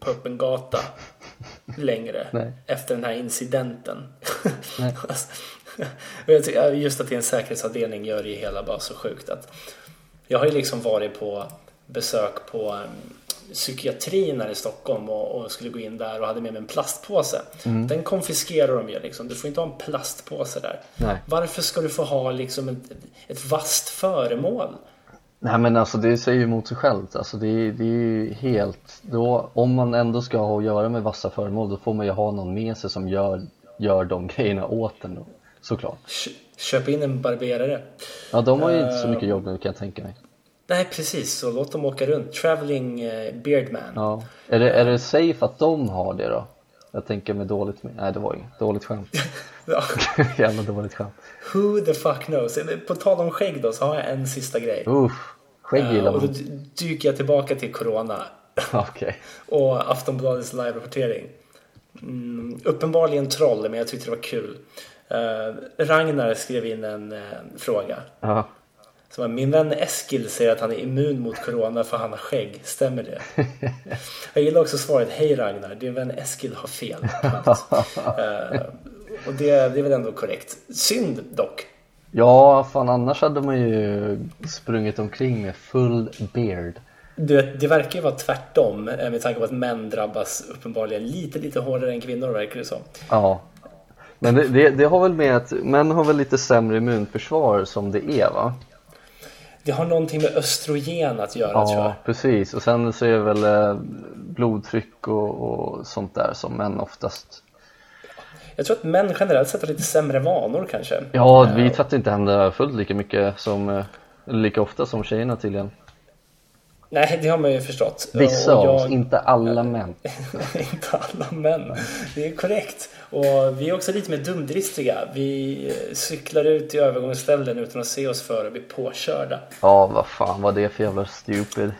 på öppen gata längre Nej. efter den här incidenten. Nej. Just att det är en säkerhetsavdelning gör det hela bara så sjukt att jag har ju liksom varit på besök på um, psykiatrin här i Stockholm och, och, skulle gå in där och hade med mig en plastpåse. Mm. Den konfiskerar de ju liksom. Du får inte ha en plastpåse där. Nej. Varför ska du få ha liksom ett, ett vasst föremål? Nej men alltså det säger ju emot sig självt. Alltså det, det är ju helt, då, om man ändå ska ha att göra med vassa föremål då får man ju ha någon med sig som gör, gör de grejerna åt en då. Såklart. Köp in en barberare. Ja de har ju uh, inte så mycket jobb nu kan jag tänka mig. Nej precis, så låt dem åka runt. Traveling eh, Beardman. Ja. Är, det, är det safe att de har det då? Jag tänker med dåligt. Nej det var inget dåligt skämt. ja. Jävla dåligt skämt. Who the fuck knows? På tal om skägg då så har jag en sista grej. Uff, skägg gillar man. Uh, och då dyker jag tillbaka till Corona. okay. Och Aftonbladets live-rapportering. Mm, uppenbarligen troll men jag tyckte det var kul. Uh, Ragnar skrev in en uh, fråga. Uh Så min vän Eskil säger att han är immun mot corona för han har skägg. Stämmer det? Jag gillar också svaret Hej Ragnar, din vän Eskil har fel. uh, och det, det är väl ändå korrekt. Synd dock. Ja, fan annars hade man ju sprungit omkring med full beard. Det, det verkar ju vara tvärtom eh, med tanke på att män drabbas uppenbarligen lite, lite hårdare än kvinnor verkar det som. Ja, men det, det, det, har väl med att män har väl lite sämre immunförsvar som det är va? Det har någonting med östrogen att göra ja, tror jag. precis. Och sen så är det väl eh, blodtryck och, och sånt där som män oftast jag tror att män generellt sett har lite sämre vanor kanske. Ja, vi tvättar inte händerna fullt lika mycket som, eh, lika ofta som tjejerna tydligen. Nej, det har man ju förstått. Vissa av oss, inte alla män. inte alla män, det är korrekt. Och vi är också lite mer dumdristiga. Vi cyklar ut i övergångsställen utan att se oss för och blir påkörda. Ja, vad fan var det för jävla stupid?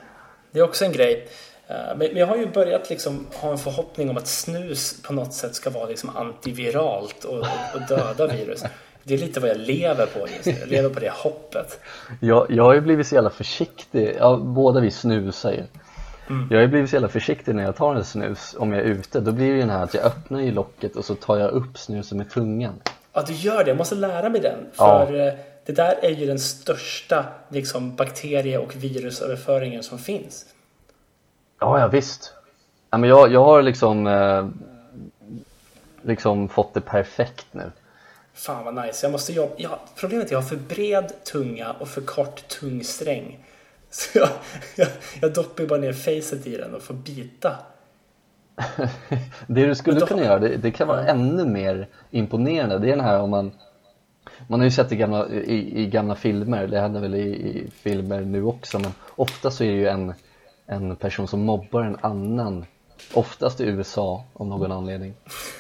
Det är också en grej. Eh, men jag har ju börjat liksom ha en förhoppning om att snus på något sätt ska vara liksom antiviralt och, och döda virus. Det är lite vad jag lever på just nu. Jag lever på det hoppet. Jag, jag har ju blivit så jävla försiktig. Ja, båda vi snusar ju. Mm. Jag har ju blivit så jävla försiktig när jag tar en snus om jag är ute. Då blir det ju den här att jag öppnar ju locket och så tar jag upp snusen med tungan. Ja, du gör det. Jag måste lära mig den. För ja. Eh, det där är ju den största liksom, bakterie och virusöverföringen som finns. Ja, ja visst. Ja, men jag, jag har liksom, eh, liksom fått det perfekt nu. Fan vad nice. Jag måste jobba. Ja, problemet är att jag har för bred tunga och för kort tungsträng. Så jag, jag, jag doppar bara ner facet i den och får bita. det du skulle kunna göra, det, det, kan vara ännu mer imponerande. Det är den här om man man har ju sett det i gamla, i, i gamla filmer, det händer väl i, i filmer nu också men ofta så är det ju en en person som mobbar en annan Oftast i USA av någon anledning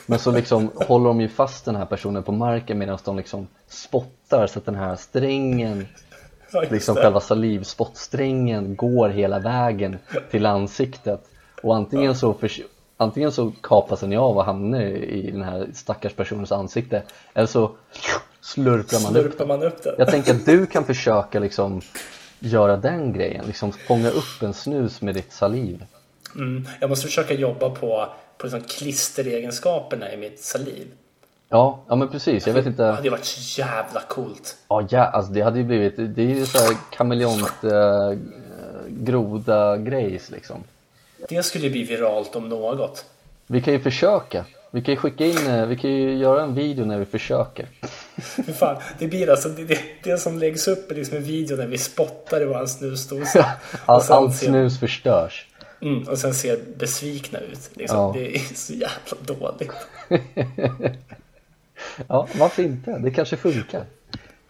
Men så liksom håller de ju fast den här personen på marken medan de liksom spottar så att den här strängen Liksom själva salivspottsträngen går hela vägen till ansiktet. Och antingen så, för, antingen så kapas den av och hamnar i den här stackars personens ansikte Eller så slurpar man, slurpar upp, man upp den Jag tänker att du kan försöka liksom göra den grejen, liksom fånga upp en snus med ditt saliv. Mm, jag måste försöka jobba på, på liksom klisteregenskaperna i mitt saliv. Ja, ja men precis. Jag vet inte. Det hade varit så jävla coolt. Ja, ja alltså det hade ju blivit, det är ju så här kameleont äh, groda grejs liksom. Det skulle bli viralt om något. Vi kan ju försöka. Vi kan ju skicka in, eh, vi kan ju göra en video när vi försöker. fan, det blir alltså det, det, det som läggs upp är liksom en video när vi spottar i våran snusdosa. All, allt snus ser, förstörs. Mm, och sen ser besvikna ut. Liksom. Ja. Det är så jävla dåligt. ja, varför inte? Det kanske funkar.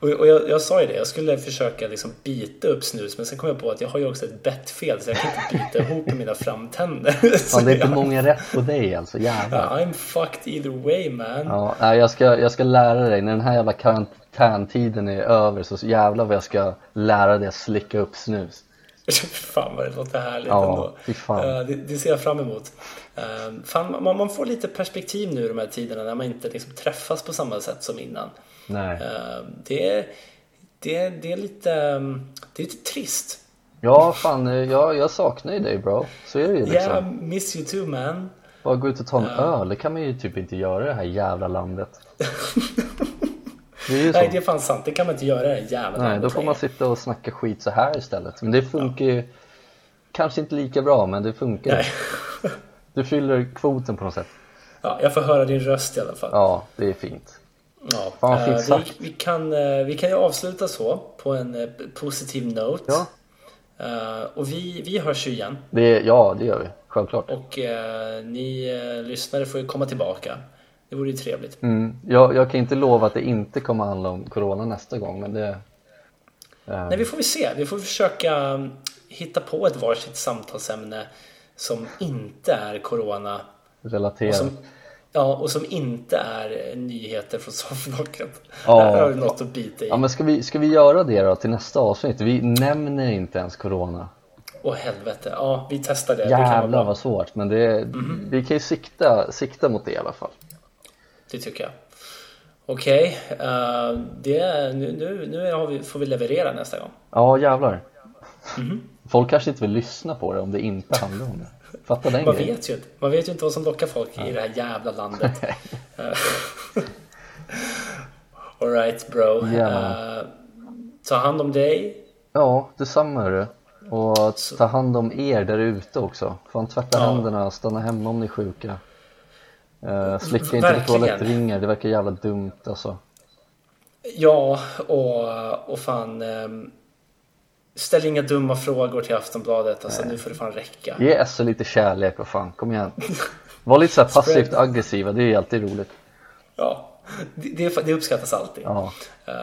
Och, och jag, jag, sa ju det, jag skulle försöka liksom bita upp snus men sen kom jag på att jag har ju också ett bettfel så jag kan inte bita ihop mina framtänder. Fan, det är inte jag... många rätt på dig alltså, jävlar. I'm fucked either way man. Ja, jag ska, jag ska lära dig, när den här jävla karantäntiden är över så jävlar vad jag ska lära dig att slicka upp snus. fan vad det låter härligt ja, ändå. Uh, det, det, ser jag fram emot. Uh, fan, man, man, får lite perspektiv nu i de här tiderna när man inte liksom träffas på samma sätt som innan. Nej. Uh, det, det, det, är lite, det är lite trist. Ja, fan, jag, jag saknar ju dig bro. Så är det ju liksom. Yeah, miss you too man. Bara gå ut och ta en öl, det kan man ju typ inte göra i det här jävla landet. Det är Nej, det är fan sant. Det kan man inte göra här jävla Nej, då får man sitta och snacka skit så här istället. Men det funkar ju kanske inte lika bra, men det funkar. Nej. Du fyller kvoten på något sätt. Ja, jag får höra din röst i alla fall. Ja, det är fint. Ja, Fan, fint uh, vi, vi, kan, uh, vi kan ju avsluta så på en uh, positiv note. Ja. och vi, vi hörs ju igen. Det, ja, det gör vi. Självklart. Och ni lyssnare får ju komma tillbaka. Det vore ju trevligt. Mm. Jag, jag kan inte lova att det inte kommer handla om Corona nästa gång, men det... Nej, vi får väl se. Vi får försöka mm, hitta på ett varsitt samtalsämne som inte är Corona. Relaterat. Ja, och som inte är nyheter från sofflocket. Ja. Här har vi något att bita i. Ja, men ska vi, ska vi göra det då till nästa avsnitt? Vi nämner inte ens Corona. Åh helvete, ja vi testar det. Jävlar det vad svårt, men det, mm -hmm. vi kan ju sikta, sikta mot det i alla fall. Det tycker jag. Okej, okay. uh, eh, nu, nu, nu vi, får vi leverera nästa gång. Ja, jävlar. Mm -hmm. Folk kanske inte vill lyssna på det om det inte handlar om det. Fatta den man grejen. vet ju inte. Man vet ju inte vad som lockar folk ja. i det här jävla landet. Alright bro. Yeah. Uh, ta hand om dig. Ja, detsamma det. Och ta hand om er där ute också. Fan tvätta ja. händerna, stanna hemma om ni är sjuka. Uh, slicka inte på toalettringar, det verkar jävla dumt alltså. Ja, och, och fan um, Ställ inga dumma frågor till Aftonbladet, alltså Nej. nu får det fan räcka. Ge SL lite kärlek, vad fan, kom igen. Var lite så passivt aggressiva, det är alltid roligt. Ja, det, det uppskattas alltid. Ja. Uh,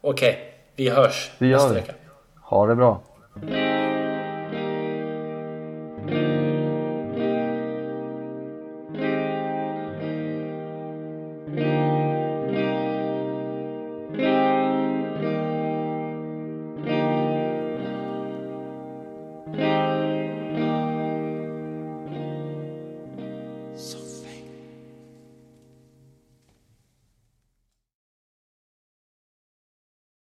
Okej, okay. vi hörs gör nästa vi. vecka. Ha det bra.